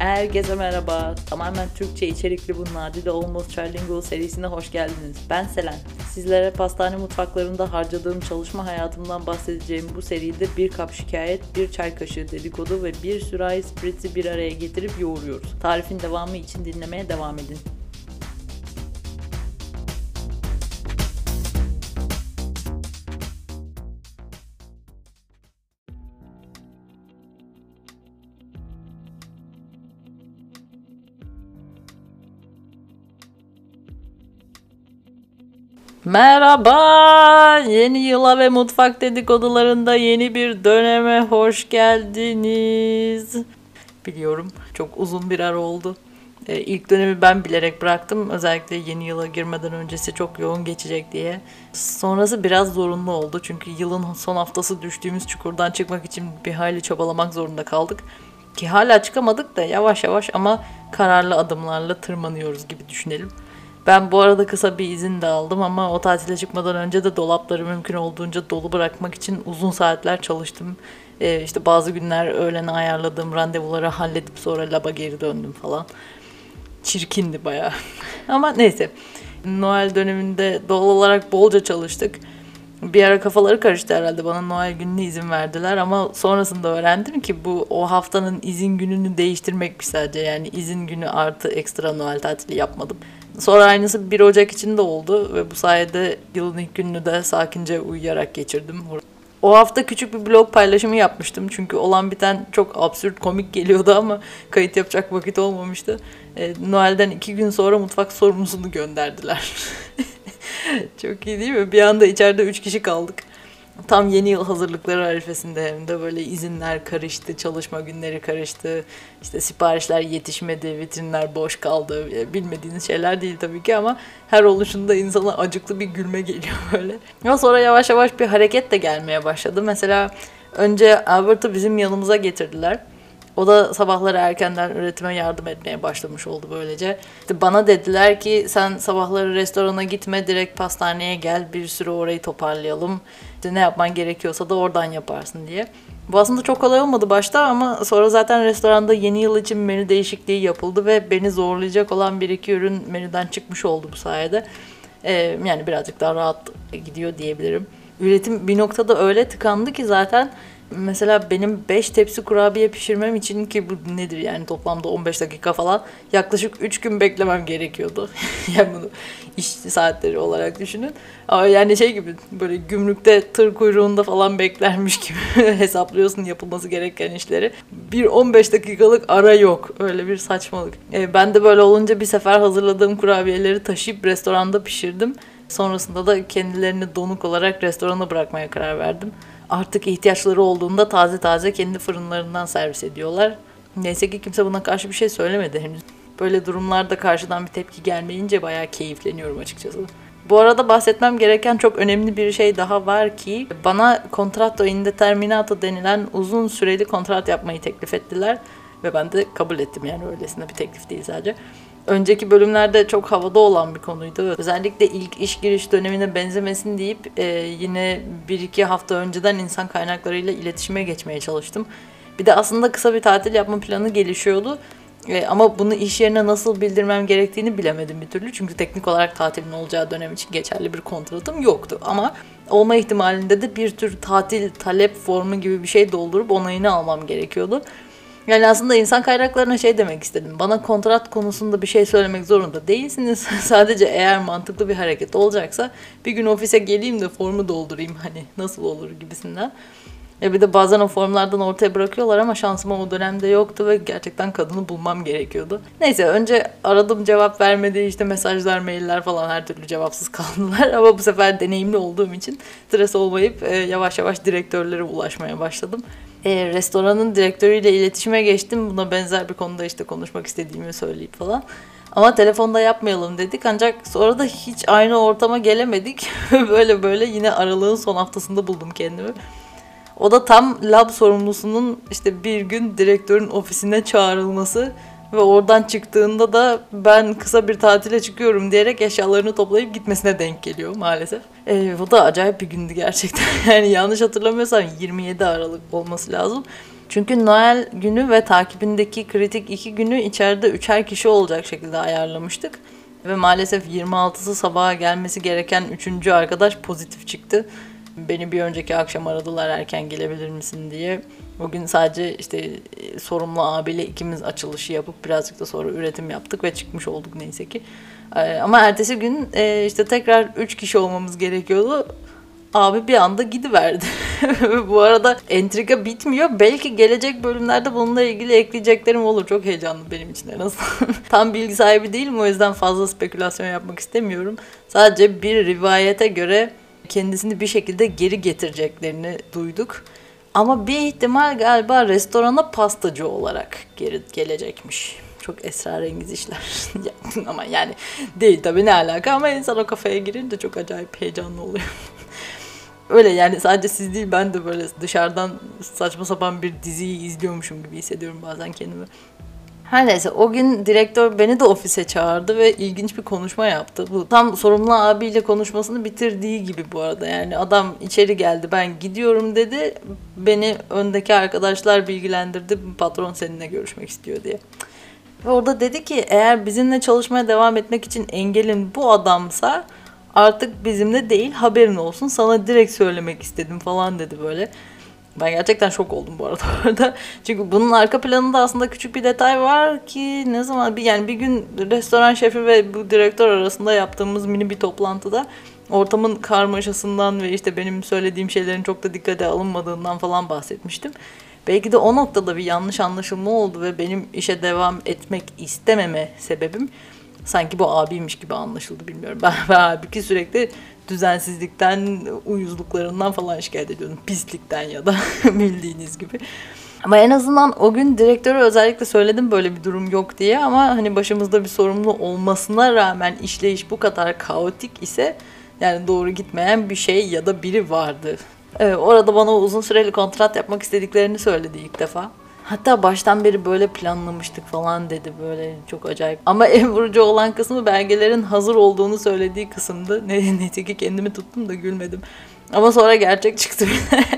Herkese merhaba. Tamamen Türkçe içerikli bu Nadide Almost Trilingual serisine hoş geldiniz. Ben Selen. Sizlere pastane mutfaklarında harcadığım çalışma hayatımdan bahsedeceğim bu seride bir kap şikayet, bir çay kaşığı dedikodu ve bir sürahi spritzi bir araya getirip yoğuruyoruz. Tarifin devamı için dinlemeye devam edin. Merhaba! Yeni yıla ve mutfak dedikodularında yeni bir döneme hoş geldiniz. Biliyorum çok uzun bir ara oldu. Ee, ilk dönemi ben bilerek bıraktım. Özellikle yeni yıla girmeden öncesi çok yoğun geçecek diye. Sonrası biraz zorunlu oldu. Çünkü yılın son haftası düştüğümüz çukurdan çıkmak için bir hayli çabalamak zorunda kaldık. Ki hala çıkamadık da yavaş yavaş ama kararlı adımlarla tırmanıyoruz gibi düşünelim. Ben bu arada kısa bir izin de aldım ama o tatile çıkmadan önce de dolapları mümkün olduğunca dolu bırakmak için uzun saatler çalıştım. Ee, işte bazı günler öğlene ayarladığım randevuları halledip sonra laba geri döndüm falan. Çirkindi bayağı. ama neyse. Noel döneminde doğal olarak bolca çalıştık. Bir ara kafaları karıştı herhalde bana Noel gününe izin verdiler ama sonrasında öğrendim ki bu o haftanın izin gününü değiştirmekmiş sadece yani izin günü artı ekstra Noel tatili yapmadım. Sonra aynısı 1 Ocak için de oldu ve bu sayede yılın ilk gününü de sakince uyuyarak geçirdim. O hafta küçük bir blog paylaşımı yapmıştım çünkü olan biten çok absürt komik geliyordu ama kayıt yapacak vakit olmamıştı. E, Noel'den iki gün sonra mutfak sorumlusunu gönderdiler. çok iyi değil mi? Bir anda içeride üç kişi kaldık. Tam yeni yıl hazırlıkları arifesinde hem de böyle izinler karıştı, çalışma günleri karıştı. İşte siparişler yetişmedi, vitrinler boş kaldı. Bilmediğiniz şeyler değil tabii ki ama her oluşunda insana acıklı bir gülme geliyor böyle. Ama sonra yavaş yavaş bir hareket de gelmeye başladı. Mesela önce Albert'ı bizim yanımıza getirdiler. O da sabahları erkenden üretime yardım etmeye başlamış oldu böylece. İşte bana dediler ki sen sabahları restorana gitme direkt pastaneye gel bir sürü orayı toparlayalım. İşte ne yapman gerekiyorsa da oradan yaparsın diye. Bu aslında çok kolay olmadı başta ama sonra zaten restoranda yeni yıl için menü değişikliği yapıldı ve beni zorlayacak olan bir iki ürün menüden çıkmış oldu bu sayede. Ee, yani birazcık daha rahat gidiyor diyebilirim. Üretim bir noktada öyle tıkandı ki zaten Mesela benim 5 tepsi kurabiye pişirmem için ki bu nedir yani toplamda 15 dakika falan yaklaşık 3 gün beklemem gerekiyordu. yani bunu iş saatleri olarak düşünün. Ama yani şey gibi böyle gümrükte tır kuyruğunda falan beklermiş gibi hesaplıyorsun yapılması gereken işleri. Bir 15 dakikalık ara yok. Öyle bir saçmalık. E, ben de böyle olunca bir sefer hazırladığım kurabiyeleri taşıyıp restoranda pişirdim. Sonrasında da kendilerini donuk olarak restorana bırakmaya karar verdim artık ihtiyaçları olduğunda taze taze kendi fırınlarından servis ediyorlar. Neyse ki kimse buna karşı bir şey söylemedi henüz. Böyle durumlarda karşıdan bir tepki gelmeyince bayağı keyifleniyorum açıkçası. Bu arada bahsetmem gereken çok önemli bir şey daha var ki bana kontratto indeterminato denilen uzun süreli kontrat yapmayı teklif ettiler ve ben de kabul ettim yani öylesine bir teklif değil sadece önceki bölümlerde çok havada olan bir konuydu. Özellikle ilk iş giriş dönemine benzemesin deyip e, yine bir iki hafta önceden insan kaynaklarıyla iletişime geçmeye çalıştım. Bir de aslında kısa bir tatil yapma planı gelişiyordu. E, ama bunu iş yerine nasıl bildirmem gerektiğini bilemedim bir türlü. Çünkü teknik olarak tatilin olacağı dönem için geçerli bir kontratım yoktu. Ama olma ihtimalinde de bir tür tatil talep formu gibi bir şey doldurup onayını almam gerekiyordu. Yani aslında insan kaynaklarına şey demek istedim. Bana kontrat konusunda bir şey söylemek zorunda değilsiniz. Sadece eğer mantıklı bir hareket olacaksa bir gün ofise geleyim de formu doldurayım hani nasıl olur gibisinden. Ya bir de bazen o formlardan ortaya bırakıyorlar ama şansıma o dönemde yoktu ve gerçekten kadını bulmam gerekiyordu. Neyse önce aradım cevap vermedi işte mesajlar, mailler falan her türlü cevapsız kaldılar ama bu sefer deneyimli olduğum için stres olmayıp e, yavaş yavaş direktörlere ulaşmaya başladım. E, restoranın direktörüyle iletişime geçtim. Buna benzer bir konuda işte konuşmak istediğimi söyleyip falan. Ama telefonda yapmayalım dedik ancak sonra da hiç aynı ortama gelemedik. böyle böyle yine aralığın son haftasında buldum kendimi. O da tam lab sorumlusunun işte bir gün direktörün ofisine çağrılması ve oradan çıktığında da ben kısa bir tatile çıkıyorum diyerek eşyalarını toplayıp gitmesine denk geliyor maalesef. E, bu da acayip bir gündü gerçekten. Yani yanlış hatırlamıyorsam 27 Aralık olması lazım. Çünkü Noel günü ve takibindeki kritik iki günü içeride üçer kişi olacak şekilde ayarlamıştık. Ve maalesef 26'sı sabaha gelmesi gereken üçüncü arkadaş pozitif çıktı. Beni bir önceki akşam aradılar erken gelebilir misin diye. Bugün sadece işte e, sorumlu abiyle ikimiz açılışı yapıp birazcık da sonra üretim yaptık ve çıkmış olduk neyse ki. Ee, ama ertesi gün e, işte tekrar 3 kişi olmamız gerekiyordu. Abi bir anda gidiverdi. Bu arada entrika bitmiyor. Belki gelecek bölümlerde bununla ilgili ekleyeceklerim olur. Çok heyecanlı benim için en azından. Tam bilgi sahibi değilim o yüzden fazla spekülasyon yapmak istemiyorum. Sadece bir rivayete göre kendisini bir şekilde geri getireceklerini duyduk. Ama bir ihtimal galiba restorana pastacı olarak geri gelecekmiş. Çok esrarengiz işler. ama yani değil tabii ne alaka ama insan o kafaya girince çok acayip heyecanlı oluyor. Öyle yani sadece siz değil ben de böyle dışarıdan saçma sapan bir diziyi izliyormuşum gibi hissediyorum bazen kendimi. Her neyse o gün direktör beni de ofise çağırdı ve ilginç bir konuşma yaptı. Bu tam sorumlu abiyle konuşmasını bitirdiği gibi bu arada. Yani adam içeri geldi ben gidiyorum dedi. Beni öndeki arkadaşlar bilgilendirdi. Patron seninle görüşmek istiyor diye. Ve orada dedi ki eğer bizimle çalışmaya devam etmek için engelin bu adamsa artık bizimle değil haberin olsun sana direkt söylemek istedim falan dedi böyle. Ben gerçekten şok oldum bu arada orada. Çünkü bunun arka planında aslında küçük bir detay var ki ne zaman bir yani bir gün restoran şefi ve bu direktör arasında yaptığımız mini bir toplantıda ortamın karmaşasından ve işte benim söylediğim şeylerin çok da dikkate alınmadığından falan bahsetmiştim. Belki de o noktada bir yanlış anlaşılma oldu ve benim işe devam etmek istememe sebebim sanki bu abiymiş gibi anlaşıldı bilmiyorum. Ben, ben halbuki sürekli düzensizlikten, uyuzluklarından falan şikayet ediyordum. Pislikten ya da bildiğiniz gibi. Ama en azından o gün direktöre özellikle söyledim böyle bir durum yok diye ama hani başımızda bir sorumlu olmasına rağmen işleyiş bu kadar kaotik ise yani doğru gitmeyen bir şey ya da biri vardı. Ee, orada bana uzun süreli kontrat yapmak istediklerini söyledi ilk defa. Hatta baştan beri böyle planlamıştık falan dedi böyle çok acayip. Ama en vurucu olan kısmı belgelerin hazır olduğunu söylediği kısımdı. Ne, neyse ki kendimi tuttum da gülmedim. Ama sonra gerçek çıktı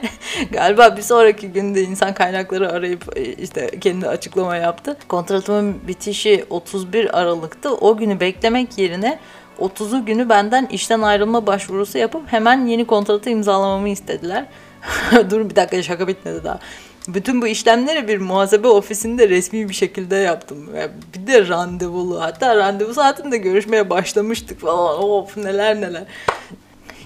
Galiba bir sonraki günde insan kaynakları arayıp e, işte kendi açıklama yaptı. Kontratımın bitişi 31 Aralık'tı. O günü beklemek yerine 30'u günü benden işten ayrılma başvurusu yapıp hemen yeni kontratı imzalamamı istediler. Dur bir dakika şaka bitmedi daha. Bütün bu işlemleri bir muhasebe ofisinde resmi bir şekilde yaptım. Yani bir de randevulu. Hatta randevu saatinde görüşmeye başlamıştık falan. Of neler neler.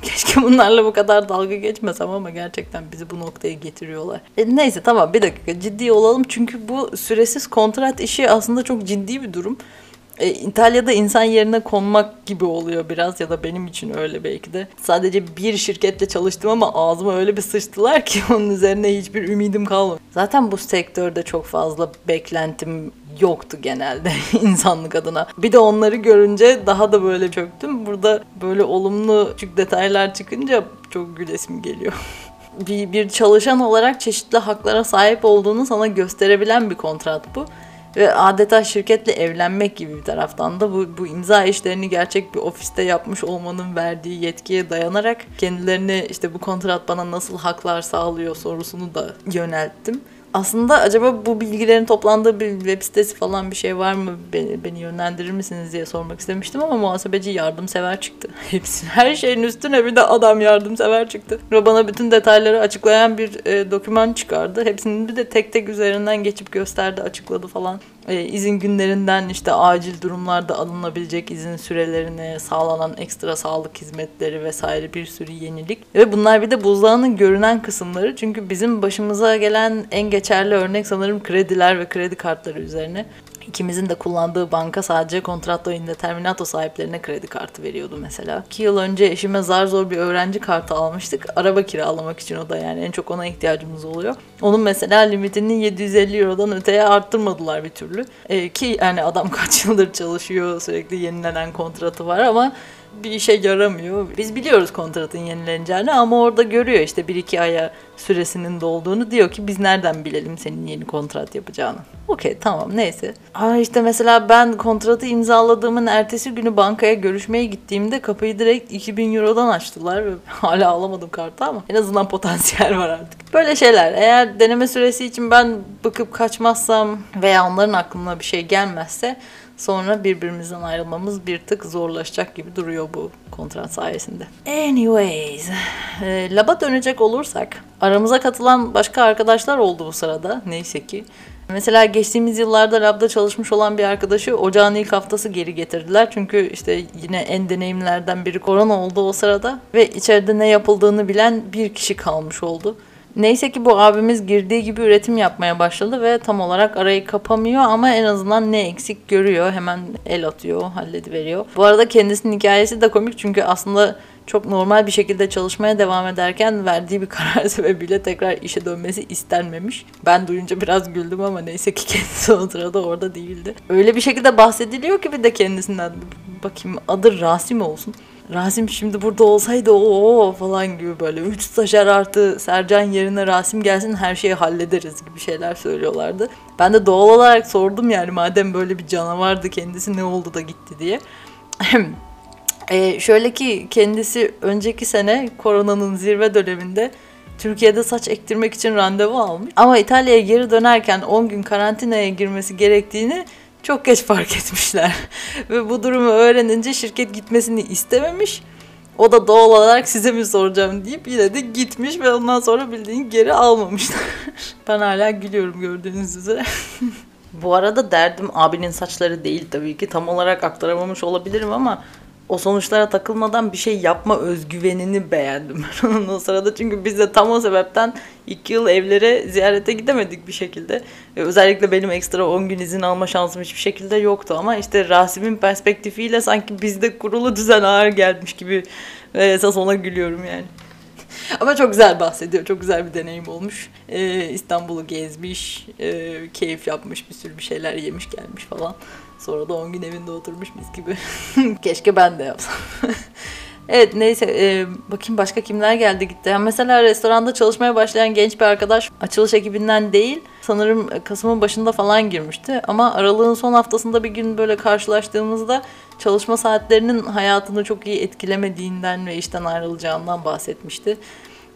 Keşke bunlarla bu kadar dalga geçmesem ama gerçekten bizi bu noktaya getiriyorlar. E, neyse tamam bir dakika ciddi olalım. Çünkü bu süresiz kontrat işi aslında çok ciddi bir durum e, İtalya'da insan yerine konmak gibi oluyor biraz ya da benim için öyle belki de. Sadece bir şirketle çalıştım ama ağzıma öyle bir sıçtılar ki onun üzerine hiçbir ümidim kalmadı. Zaten bu sektörde çok fazla beklentim yoktu genelde insanlık adına. Bir de onları görünce daha da böyle çöktüm. Burada böyle olumlu küçük detaylar çıkınca çok gülesim geliyor. bir, bir çalışan olarak çeşitli haklara sahip olduğunu sana gösterebilen bir kontrat bu. Ve adeta şirketle evlenmek gibi bir taraftan da bu, bu imza işlerini gerçek bir ofiste yapmış olmanın verdiği yetkiye dayanarak kendilerine işte bu kontrat bana nasıl haklar sağlıyor sorusunu da yönelttim aslında acaba bu bilgilerin toplandığı bir web sitesi falan bir şey var mı? Beni, beni yönlendirir misiniz diye sormak istemiştim ama muhasebeci yardımsever çıktı. Hepsi her şeyin üstüne bir de adam yardımsever çıktı. Ve bana bütün detayları açıklayan bir e, doküman çıkardı. Hepsini bir de tek tek üzerinden geçip gösterdi, açıkladı falan e, izin günlerinden işte acil durumlarda alınabilecek izin sürelerine, sağlanan ekstra sağlık hizmetleri vesaire bir sürü yenilik. Ve bunlar bir de buzdağının görünen kısımları. Çünkü bizim başımıza gelen en geçerli örnek sanırım krediler ve kredi kartları üzerine. İkimizin de kullandığı banka sadece kontratto indeterminato sahiplerine kredi kartı veriyordu mesela. 2 yıl önce eşime zar zor bir öğrenci kartı almıştık. Araba kiralamak için o da yani en çok ona ihtiyacımız oluyor. Onun mesela limitini 750 Euro'dan öteye arttırmadılar bir türlü. Ee, ki yani adam kaç yıldır çalışıyor sürekli yenilenen kontratı var ama bir işe yaramıyor. Biz biliyoruz kontratın yenileneceğini ama orada görüyor işte bir iki aya süresinin dolduğunu diyor ki biz nereden bilelim senin yeni kontrat yapacağını. Okey tamam neyse. Aa işte mesela ben kontratı imzaladığımın ertesi günü bankaya görüşmeye gittiğimde kapıyı direkt 2000 Euro'dan açtılar ve hala alamadım kartı ama en azından potansiyel var artık. Böyle şeyler eğer deneme süresi için ben bakıp kaçmazsam veya onların aklına bir şey gelmezse sonra birbirimizden ayrılmamız bir tık zorlaşacak gibi duruyor bu kontrat sayesinde. Anyways, e, laba dönecek olursak aramıza katılan başka arkadaşlar oldu bu sırada neyse ki. Mesela geçtiğimiz yıllarda labda çalışmış olan bir arkadaşı ocağın ilk haftası geri getirdiler. Çünkü işte yine en deneyimlerden biri korona oldu o sırada ve içeride ne yapıldığını bilen bir kişi kalmış oldu. Neyse ki bu abimiz girdiği gibi üretim yapmaya başladı ve tam olarak arayı kapamıyor ama en azından ne eksik görüyor. Hemen el atıyor, hallediveriyor. Bu arada kendisinin hikayesi de komik çünkü aslında çok normal bir şekilde çalışmaya devam ederken verdiği bir karar sebebiyle tekrar işe dönmesi istenmemiş. Ben duyunca biraz güldüm ama neyse ki kendisi o sırada orada değildi. Öyle bir şekilde bahsediliyor ki bir de kendisinden bakayım adı Rasim olsun. Rasim şimdi burada olsaydı o falan gibi böyle 3 stajyer artı Sercan yerine Rasim gelsin her şeyi hallederiz gibi şeyler söylüyorlardı. Ben de doğal olarak sordum yani madem böyle bir canavardı kendisi ne oldu da gitti diye. e, şöyle ki kendisi önceki sene koronanın zirve döneminde Türkiye'de saç ektirmek için randevu almış. Ama İtalya'ya geri dönerken 10 gün karantinaya girmesi gerektiğini çok geç fark etmişler. Ve bu durumu öğrenince şirket gitmesini istememiş. O da doğal olarak size mi soracağım deyip yine de gitmiş ve ondan sonra bildiğin geri almamışlar. ben hala gülüyorum gördüğünüz üzere. bu arada derdim abinin saçları değil tabii ki. Tam olarak aktaramamış olabilirim ama o sonuçlara takılmadan bir şey yapma özgüvenini beğendim ben o sırada. Çünkü biz de tam o sebepten iki yıl evlere ziyarete gidemedik bir şekilde. Ve özellikle benim ekstra 10 gün izin alma şansım hiçbir şekilde yoktu ama işte Rasim'in perspektifiyle sanki bizde kurulu düzen ağır gelmiş gibi ve esas ona gülüyorum yani. Ama çok güzel bahsediyor. Çok güzel bir deneyim olmuş. Ee, İstanbul'u gezmiş, e, keyif yapmış, bir sürü bir şeyler yemiş gelmiş falan. Sonra da 10 gün evinde oturmuş mis gibi. Keşke ben de yapsam. evet neyse e, bakayım başka kimler geldi gitti. Yani mesela restoranda çalışmaya başlayan genç bir arkadaş açılış ekibinden değil sanırım Kasım'ın başında falan girmişti. Ama aralığın son haftasında bir gün böyle karşılaştığımızda çalışma saatlerinin hayatını çok iyi etkilemediğinden ve işten ayrılacağından bahsetmişti.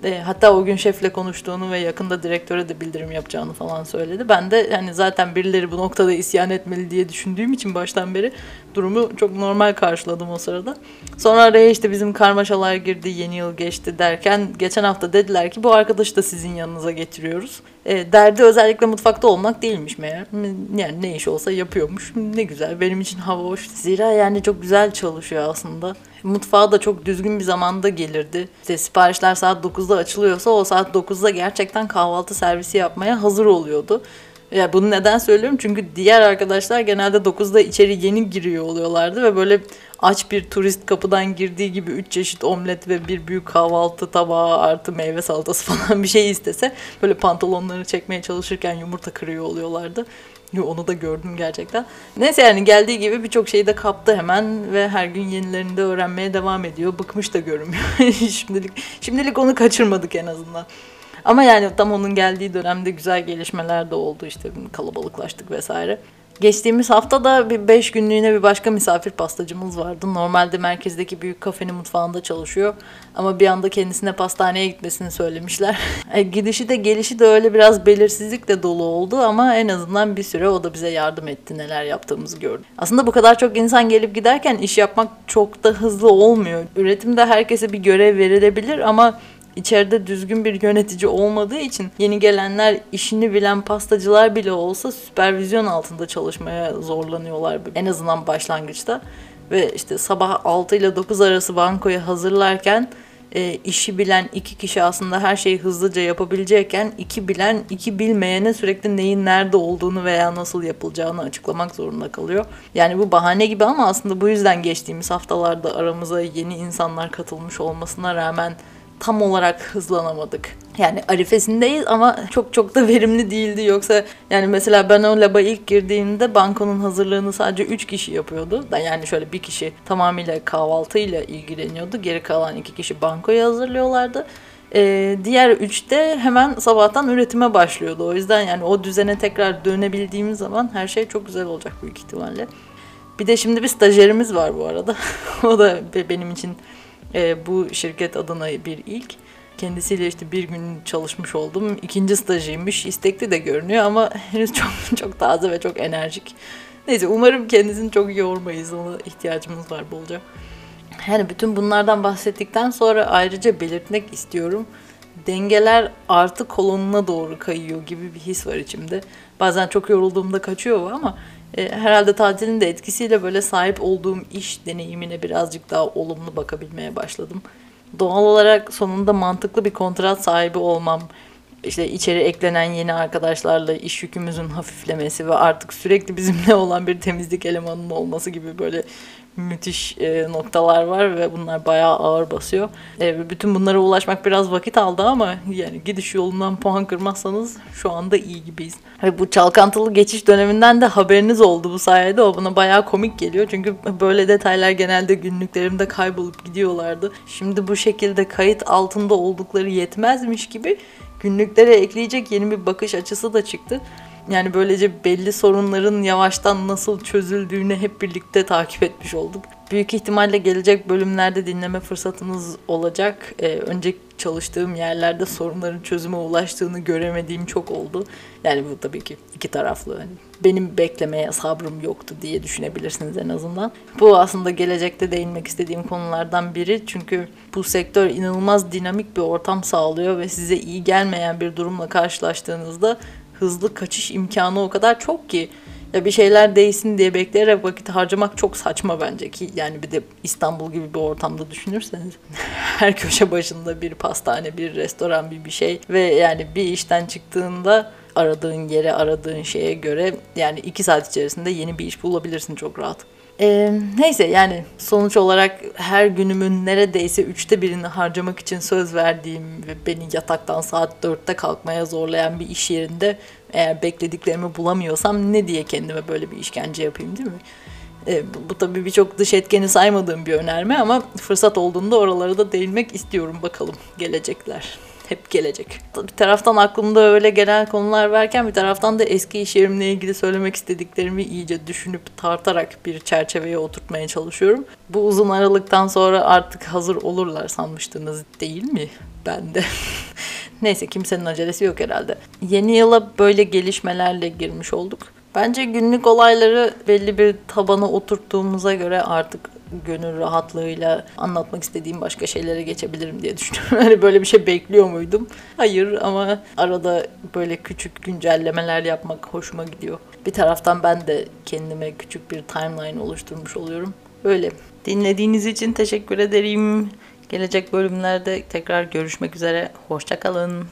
E, hatta o gün şefle konuştuğunu ve yakında direktöre de bildirim yapacağını falan söyledi. Ben de hani zaten birileri bu noktada isyan etmeli diye düşündüğüm için baştan beri durumu çok normal karşıladım o sırada. Sonra araya işte bizim karmaşalar girdi, yeni yıl geçti derken geçen hafta dediler ki bu arkadaşı da sizin yanınıza getiriyoruz. E, derdi özellikle mutfakta olmak değilmiş meğer. Yani ne iş olsa yapıyormuş. Ne güzel benim için hava hoş. Zira yani çok güzel çalışıyor aslında. Mutfağa da çok düzgün bir zamanda gelirdi. İşte siparişler saat 9'da açılıyorsa o saat 9'da gerçekten kahvaltı servisi yapmaya hazır oluyordu. Ya bunu neden söylüyorum? Çünkü diğer arkadaşlar genelde 9'da içeri yeni giriyor oluyorlardı ve böyle aç bir turist kapıdan girdiği gibi 3 çeşit omlet ve bir büyük kahvaltı tabağı artı meyve salatası falan bir şey istese böyle pantolonlarını çekmeye çalışırken yumurta kırıyor oluyorlardı. Onu da gördüm gerçekten. Neyse yani geldiği gibi birçok şeyi de kaptı hemen ve her gün yenilerini de öğrenmeye devam ediyor. Bıkmış da görünmüyor. şimdilik şimdilik onu kaçırmadık en azından. Ama yani tam onun geldiği dönemde güzel gelişmeler de oldu işte kalabalıklaştık vesaire. Geçtiğimiz hafta da bir 5 günlüğüne bir başka misafir pastacımız vardı. Normalde merkezdeki büyük kafenin mutfağında çalışıyor. Ama bir anda kendisine pastaneye gitmesini söylemişler. E, gidişi de gelişi de öyle biraz belirsizlikle dolu oldu ama en azından bir süre o da bize yardım etti. Neler yaptığımızı gördüm. Aslında bu kadar çok insan gelip giderken iş yapmak çok da hızlı olmuyor. Üretimde herkese bir görev verilebilir ama içeride düzgün bir yönetici olmadığı için yeni gelenler işini bilen pastacılar bile olsa süpervizyon altında çalışmaya zorlanıyorlar en azından başlangıçta. Ve işte sabah 6 ile 9 arası bankoya hazırlarken e, işi bilen iki kişi aslında her şeyi hızlıca yapabilecekken iki bilen iki bilmeyene sürekli neyin nerede olduğunu veya nasıl yapılacağını açıklamak zorunda kalıyor. Yani bu bahane gibi ama aslında bu yüzden geçtiğimiz haftalarda aramıza yeni insanlar katılmış olmasına rağmen tam olarak hızlanamadık. Yani arifesindeyiz ama çok çok da verimli değildi. Yoksa yani mesela ben o laba ilk girdiğimde bankonun hazırlığını sadece 3 kişi yapıyordu. Yani şöyle bir kişi tamamıyla kahvaltıyla ilgileniyordu. Geri kalan iki kişi bankoyu hazırlıyorlardı. Ee, diğer üçte hemen sabahtan üretime başlıyordu. O yüzden yani o düzene tekrar dönebildiğimiz zaman her şey çok güzel olacak büyük ihtimalle. Bir de şimdi bir stajyerimiz var bu arada. o da benim için e, bu şirket adına bir ilk. Kendisiyle işte bir gün çalışmış oldum. İkinci stajıymış. İstekli de görünüyor ama henüz çok çok taze ve çok enerjik. Neyse umarım kendisini çok yormayız. Ona ihtiyacımız var bolca. Yani bütün bunlardan bahsettikten sonra ayrıca belirtmek istiyorum. Dengeler artı kolonuna doğru kayıyor gibi bir his var içimde. Bazen çok yorulduğumda kaçıyor ama e, herhalde tatilin de etkisiyle böyle sahip olduğum iş deneyimine birazcık daha olumlu bakabilmeye başladım. Doğal olarak sonunda mantıklı bir kontrat sahibi olmam, işte içeri eklenen yeni arkadaşlarla iş yükümüzün hafiflemesi ve artık sürekli bizimle olan bir temizlik elemanının olması gibi böyle müthiş e, noktalar var ve bunlar bayağı ağır basıyor. E, bütün bunlara ulaşmak biraz vakit aldı ama yani gidiş yolundan puan kırmazsanız şu anda iyi gibiyiz. Ve bu çalkantılı geçiş döneminden de haberiniz oldu bu sayede. O bana bayağı komik geliyor. Çünkü böyle detaylar genelde günlüklerimde kaybolup gidiyorlardı. Şimdi bu şekilde kayıt altında oldukları yetmezmiş gibi günlüklere ekleyecek yeni bir bakış açısı da çıktı. Yani böylece belli sorunların yavaştan nasıl çözüldüğünü hep birlikte takip etmiş olduk. Büyük ihtimalle gelecek bölümlerde dinleme fırsatınız olacak. Ee, önceki çalıştığım yerlerde sorunların çözüme ulaştığını göremediğim çok oldu. Yani bu tabii ki iki taraflı. Yani benim beklemeye sabrım yoktu diye düşünebilirsiniz en azından. Bu aslında gelecekte değinmek istediğim konulardan biri. Çünkü bu sektör inanılmaz dinamik bir ortam sağlıyor ve size iyi gelmeyen bir durumla karşılaştığınızda hızlı kaçış imkanı o kadar çok ki ya bir şeyler değişsin diye bekleyerek vakit harcamak çok saçma bence ki yani bir de İstanbul gibi bir ortamda düşünürseniz her köşe başında bir pastane, bir restoran, bir bir şey ve yani bir işten çıktığında aradığın yere, aradığın şeye göre yani iki saat içerisinde yeni bir iş bulabilirsin çok rahat. Ee, neyse yani sonuç olarak her günümün neredeyse üçte birini harcamak için söz verdiğim ve beni yataktan saat dörtte kalkmaya zorlayan bir iş yerinde eğer beklediklerimi bulamıyorsam ne diye kendime böyle bir işkence yapayım değil mi? E, bu, bu tabii birçok dış etkeni saymadığım bir önerme ama fırsat olduğunda oralara da değinmek istiyorum bakalım gelecekler hep gelecek. Bir taraftan aklımda öyle genel konular varken bir taraftan da eski iş yerimle ilgili söylemek istediklerimi iyice düşünüp tartarak bir çerçeveye oturtmaya çalışıyorum. Bu uzun aralıktan sonra artık hazır olurlar sanmıştınız değil mi? Ben de. Neyse kimsenin acelesi yok herhalde. Yeni yıla böyle gelişmelerle girmiş olduk. Bence günlük olayları belli bir tabana oturttuğumuza göre artık gönül rahatlığıyla anlatmak istediğim başka şeylere geçebilirim diye düşünüyorum. Hani böyle bir şey bekliyor muydum? Hayır ama arada böyle küçük güncellemeler yapmak hoşuma gidiyor. Bir taraftan ben de kendime küçük bir timeline oluşturmuş oluyorum. Böyle. Dinlediğiniz için teşekkür ederim. Gelecek bölümlerde tekrar görüşmek üzere. Hoşçakalın.